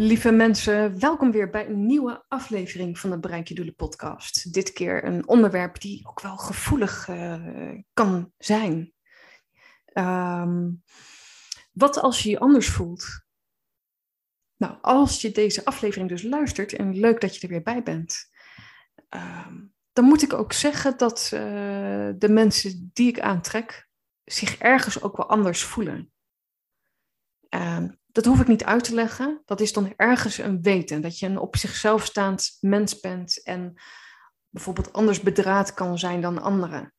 Lieve mensen, welkom weer bij een nieuwe aflevering van de Bereik je Doelen podcast. Dit keer een onderwerp die ook wel gevoelig uh, kan zijn. Um, wat als je je anders voelt? Nou, als je deze aflevering dus luistert, en leuk dat je er weer bij bent, um, dan moet ik ook zeggen dat uh, de mensen die ik aantrek zich ergens ook wel anders voelen. Um, dat hoef ik niet uit te leggen. Dat is dan ergens een weten. Dat je een op zichzelf staand mens bent en bijvoorbeeld anders bedraad kan zijn dan anderen.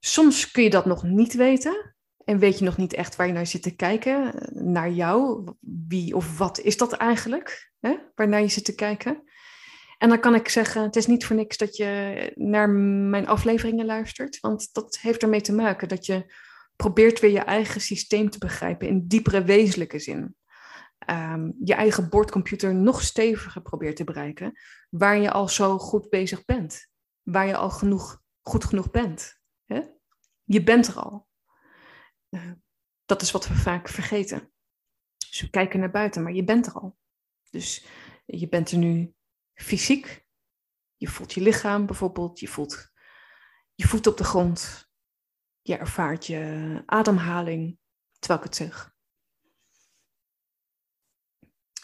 Soms kun je dat nog niet weten. En weet je nog niet echt waar je naar zit te kijken. Naar jou. Wie of wat is dat eigenlijk? Hè? Waarnaar je zit te kijken. En dan kan ik zeggen, het is niet voor niks dat je naar mijn afleveringen luistert. Want dat heeft ermee te maken dat je probeert weer je eigen systeem te begrijpen in diepere wezenlijke zin. Um, je eigen bordcomputer nog steviger probeert te bereiken, waar je al zo goed bezig bent. Waar je al genoeg, goed genoeg bent. Je bent er al. Uh, dat is wat we vaak vergeten. Dus we kijken naar buiten, maar je bent er al. Dus je bent er nu fysiek. Je voelt je lichaam bijvoorbeeld. Je voelt je voet op de grond. Je ervaart je ademhaling, terwijl ik het zeg.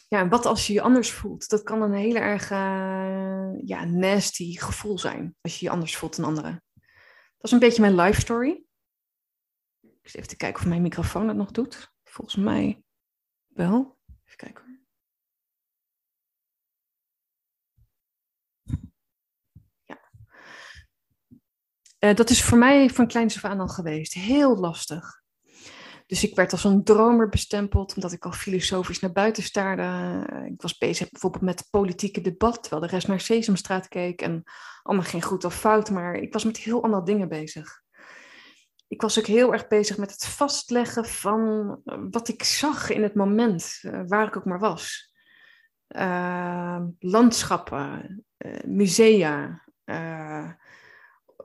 Ja, en wat als je je anders voelt? Dat kan een hele erg uh, ja, nasty gevoel zijn, als je je anders voelt dan anderen. Dat is een beetje mijn life story. Ik zit even te kijken of mijn microfoon dat nog doet. Volgens mij wel. Even kijken hoor. Uh, dat is voor mij van kleins af aan al geweest. Heel lastig. Dus ik werd als een dromer bestempeld, omdat ik al filosofisch naar buiten staarde. Ik was bezig bijvoorbeeld met politieke debat, terwijl de rest naar Sesamstraat keek. En allemaal geen goed of fout, maar ik was met heel andere dingen bezig. Ik was ook heel erg bezig met het vastleggen van wat ik zag in het moment, waar ik ook maar was. Landschappen, musea,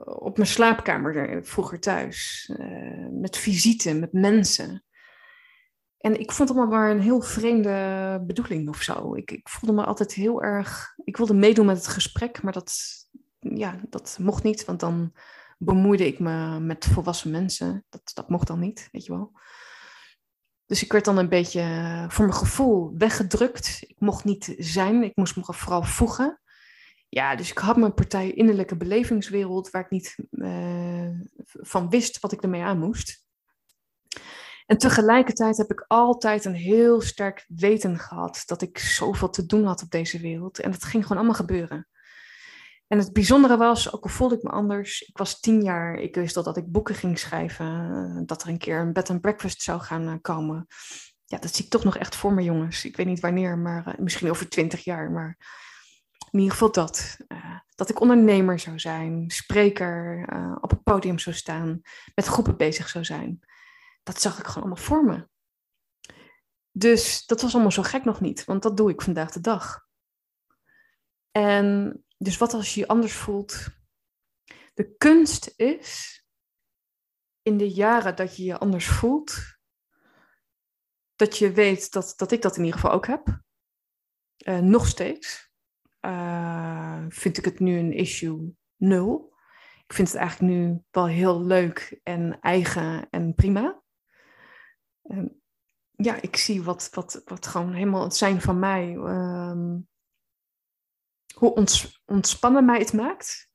op mijn slaapkamer vroeger thuis. Uh, met visite, met mensen. En ik vond het allemaal maar een heel vreemde bedoeling of zo. Ik, ik voelde me altijd heel erg. Ik wilde meedoen met het gesprek, maar dat, ja, dat mocht niet, want dan bemoeide ik me met volwassen mensen. Dat, dat mocht dan niet, weet je wel. Dus ik werd dan een beetje voor mijn gevoel weggedrukt. Ik mocht niet zijn, ik moest me vooral voegen. Ja, dus ik had mijn partij innerlijke belevingswereld waar ik niet uh, van wist wat ik ermee aan moest. En tegelijkertijd heb ik altijd een heel sterk weten gehad dat ik zoveel te doen had op deze wereld. En dat ging gewoon allemaal gebeuren. En het bijzondere was, ook al voelde ik me anders, ik was tien jaar, ik wist al dat ik boeken ging schrijven, dat er een keer een bed and breakfast zou gaan eh, komen. Ja, dat zie ik toch nog echt voor me, jongens. Ik weet niet wanneer, maar uh, misschien over twintig jaar. Maar in ieder geval dat. Uh, dat ik ondernemer zou zijn, spreker, uh, op het podium zou staan, met groepen bezig zou zijn. Dat zag ik gewoon allemaal voor me. Dus dat was allemaal zo gek nog niet, want dat doe ik vandaag de dag. En dus wat als je je anders voelt? De kunst is in de jaren dat je je anders voelt, dat je weet dat, dat ik dat in ieder geval ook heb. Uh, nog steeds uh, vind ik het nu een issue nul. Ik vind het eigenlijk nu wel heel leuk en eigen en prima. Uh, ja, ik zie wat, wat, wat gewoon helemaal het zijn van mij. Um, hoe ons, ontspannen mij het maakt.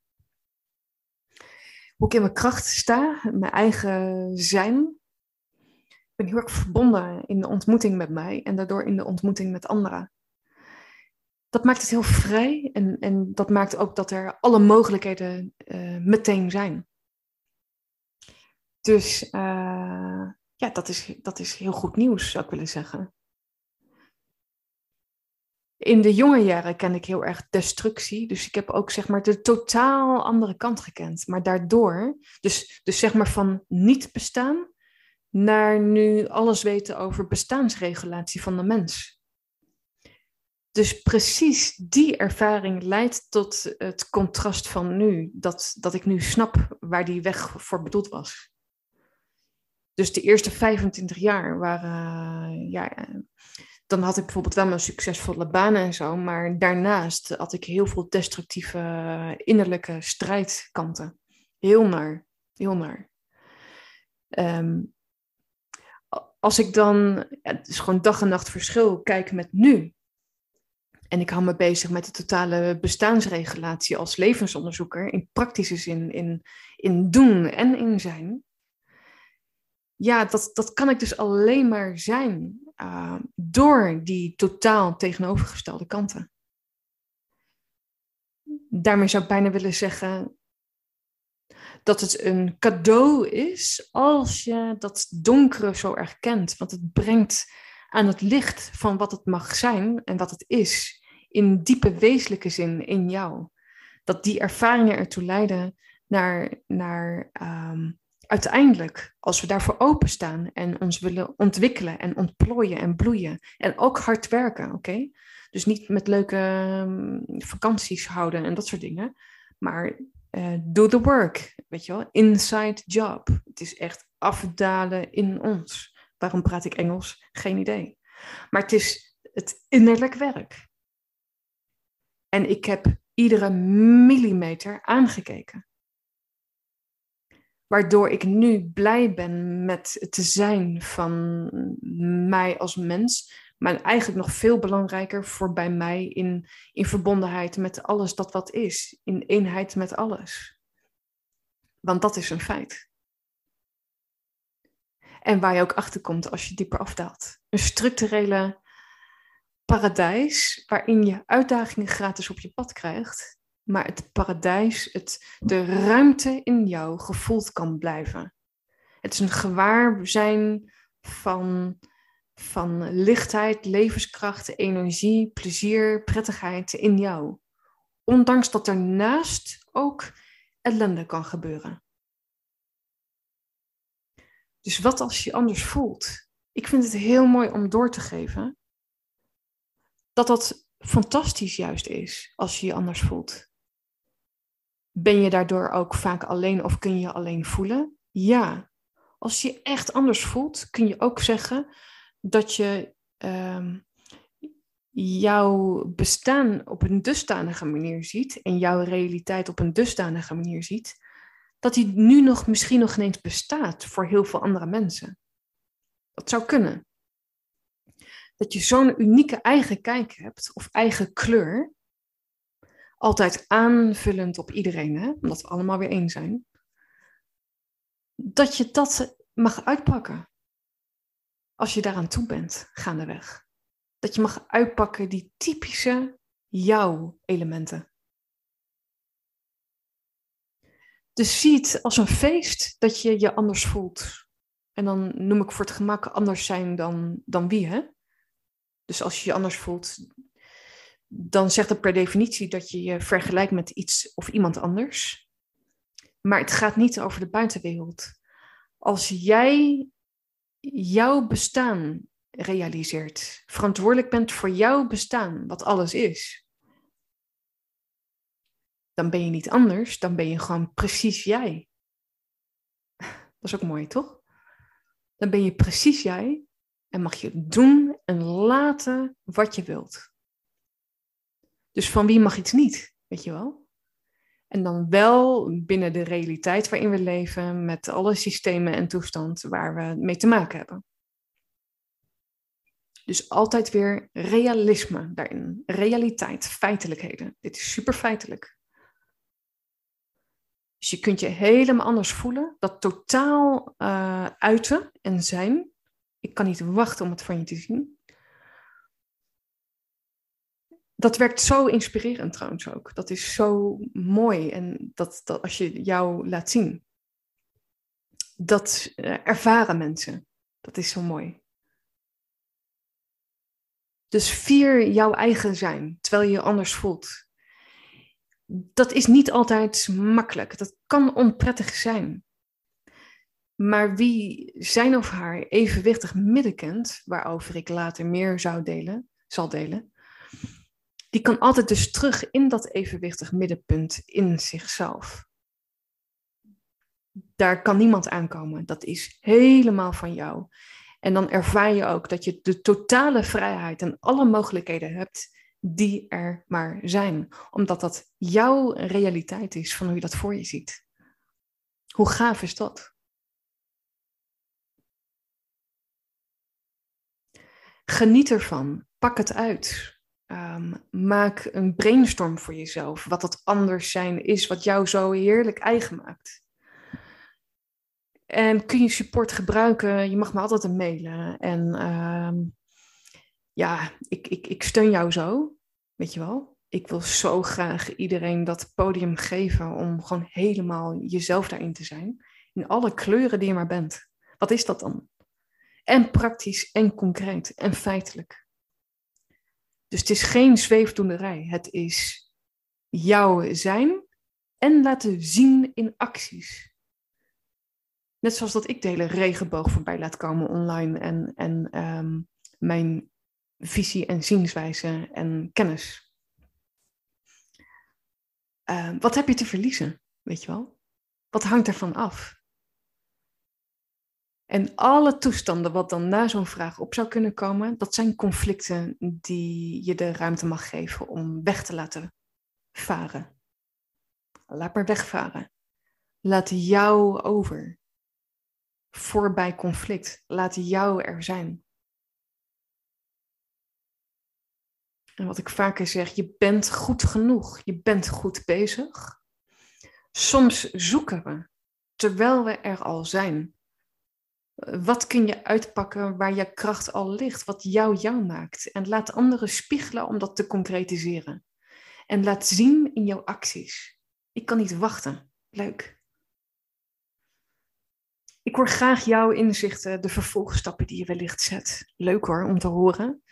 Hoe ik in mijn kracht sta, mijn eigen zijn. Ik ben heel erg verbonden in de ontmoeting met mij en daardoor in de ontmoeting met anderen dat maakt het heel vrij en, en dat maakt ook dat er alle mogelijkheden uh, meteen zijn. Dus uh, ja, dat is, dat is heel goed nieuws, zou ik willen zeggen. In de jonge jaren ken ik heel erg destructie. Dus ik heb ook zeg maar de totaal andere kant gekend. Maar daardoor, dus, dus zeg maar van niet bestaan naar nu alles weten over bestaansregulatie van de mens. Dus precies die ervaring leidt tot het contrast van nu. Dat, dat ik nu snap waar die weg voor bedoeld was. Dus de eerste 25 jaar waren, ja, dan had ik bijvoorbeeld wel mijn succesvolle banen en zo, maar daarnaast had ik heel veel destructieve innerlijke strijdkanten. Heel naar, heel naar. Ehm, als ik dan, het is gewoon dag en nacht verschil, kijk met nu. En ik hou me bezig met de totale bestaansregulatie als levensonderzoeker, in praktische zin, in, in doen en in zijn. Ja, dat, dat kan ik dus alleen maar zijn uh, door die totaal tegenovergestelde kanten. Daarmee zou ik bijna willen zeggen dat het een cadeau is als je dat donkere zo erkent. Want het brengt aan het licht van wat het mag zijn en wat het is, in diepe wezenlijke zin in jou. Dat die ervaringen ertoe leiden naar, naar um, uiteindelijk, als we daarvoor openstaan en ons willen ontwikkelen en ontplooien en bloeien en ook hard werken, oké? Dus niet met leuke um, vakanties houden en dat soort dingen, maar uh, do the work, weet je wel? Inside job. Het is echt afdalen in ons. Waarom praat ik Engels? Geen idee. Maar het is het innerlijk werk. En ik heb iedere millimeter aangekeken. Waardoor ik nu blij ben met te zijn van mij als mens. Maar eigenlijk nog veel belangrijker voor bij mij in, in verbondenheid met alles dat wat is. In eenheid met alles. Want dat is een feit. En waar je ook achter komt als je dieper afdaalt. Een structurele paradijs waarin je uitdagingen gratis op je pad krijgt maar het paradijs, het, de ruimte in jou gevoeld kan blijven. Het is een gewaarzijn van, van lichtheid, levenskracht, energie, plezier, prettigheid in jou. Ondanks dat ernaast ook ellende kan gebeuren. Dus wat als je anders voelt? Ik vind het heel mooi om door te geven dat dat fantastisch juist is als je je anders voelt. Ben je daardoor ook vaak alleen of kun je alleen voelen? Ja. Als je echt anders voelt, kun je ook zeggen dat je um, jouw bestaan op een dusdanige manier ziet en jouw realiteit op een dusdanige manier ziet, dat die nu nog misschien nog ineens bestaat voor heel veel andere mensen. Dat zou kunnen. Dat je zo'n unieke eigen kijk hebt of eigen kleur, altijd aanvullend op iedereen, hè? omdat we allemaal weer één zijn, dat je dat mag uitpakken. Als je daaraan toe bent, gaandeweg. Dat je mag uitpakken die typische jouw elementen. Dus zie het als een feest dat je je anders voelt. En dan noem ik voor het gemak anders zijn dan, dan wie, hè? Dus als je je anders voelt, dan zegt dat per definitie dat je je vergelijkt met iets of iemand anders. Maar het gaat niet over de buitenwereld. Als jij jouw bestaan realiseert, verantwoordelijk bent voor jouw bestaan, wat alles is, dan ben je niet anders, dan ben je gewoon precies jij. Dat is ook mooi, toch? Dan ben je precies jij en mag je doen en laten wat je wilt. Dus van wie mag iets niet, weet je wel? En dan wel binnen de realiteit waarin we leven, met alle systemen en toestanden waar we mee te maken hebben. Dus altijd weer realisme daarin. Realiteit, feitelijkheden. Dit is super feitelijk. Dus je kunt je helemaal anders voelen, dat totaal uh, uiten en zijn. Ik kan niet wachten om het van je te zien dat werkt zo inspirerend trouwens ook. Dat is zo mooi. En dat, dat als je jou laat zien, dat uh, ervaren mensen. Dat is zo mooi. Dus vier jouw eigen zijn, terwijl je je anders voelt. Dat is niet altijd makkelijk. Dat kan onprettig zijn. Maar wie zijn of haar evenwichtig midden kent, waarover ik later meer zou delen, zal delen, die kan altijd dus terug in dat evenwichtig middenpunt in zichzelf. Daar kan niemand aankomen. Dat is helemaal van jou. En dan ervaar je ook dat je de totale vrijheid en alle mogelijkheden hebt die er maar zijn. Omdat dat jouw realiteit is van hoe je dat voor je ziet. Hoe gaaf is dat? Geniet ervan. Pak het uit. Ehm, maak een brainstorm voor jezelf. Wat dat anders zijn is, wat jou zo heerlijk eigen maakt. En kun je support gebruiken? Je mag me altijd een mailen. En ehm, ja, ik, ik, ik steun jou zo. Weet je wel? Ik wil zo graag iedereen dat podium geven om gewoon helemaal jezelf daarin te zijn. In alle kleuren die je maar bent. Wat is dat dan? En praktisch en concreet en feitelijk. Dus het is geen zweefdoenerij. Het is jouw zijn en laten zien in acties. Net zoals dat ik de hele regenboog voorbij laat komen online en, en um, mijn visie en zienswijze en kennis. Uh, wat heb je te verliezen, weet je wel? Wat hangt ervan af? En alle toestanden wat dan na zo'n vraag op zou kunnen komen, dat zijn conflicten die je de ruimte mag geven om weg te laten varen. Laat maar wegvaren. Laat jou over. Voorbij conflict. Laat jou er zijn. En wat ik vaker zeg, je bent goed genoeg. Je bent goed bezig. Soms zoeken we, terwijl we er al zijn. Wat kun je uitpakken waar je kracht al ligt, wat jou jou maakt? En laat anderen spiegelen om dat te concretiseren. En laat zien in jouw acties. Ik kan niet wachten. Leuk. Ik hoor graag jouw inzichten, de vervolgstappen die je wellicht zet. Leuk hoor om te horen.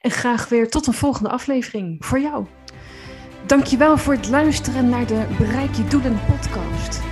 En graag weer tot een volgende aflevering voor jou. Dankjewel voor het luisteren naar de Bereik je Doelen podcast.